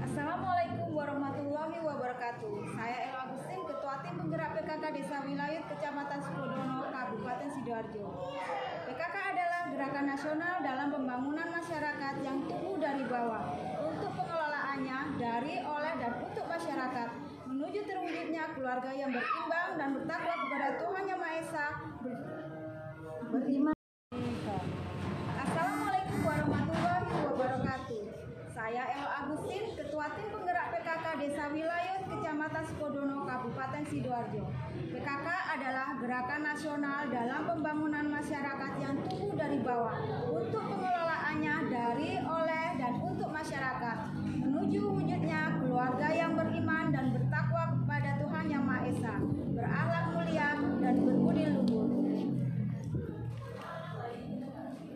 Assalamualaikum warahmatullahi wabarakatuh. Saya El Agustin, Ketua Tim Penggerak PKK Desa Wilayut Kecamatan Sukodono, Kabupaten Sidoarjo. PKK adalah gerakan nasional dalam pembangunan masyarakat yang tumbuh dari bawah. Untuk pengelolaannya dari, oleh, dan untuk masyarakat menuju terwujudnya keluarga yang berimbang dan bertakwa Saya El Agustin, Ketua Tim Penggerak PKK Desa Wilayut Kecamatan Sukodono, Kabupaten Sidoarjo. PKK adalah gerakan nasional dalam pembangunan masyarakat yang tumbuh dari bawah untuk pengelolaannya dari, oleh, dan untuk masyarakat menuju wujudnya keluarga yang beriman dan bertakwa kepada Tuhan Yang Maha Esa, berakhlak mulia dan berbudi luhur.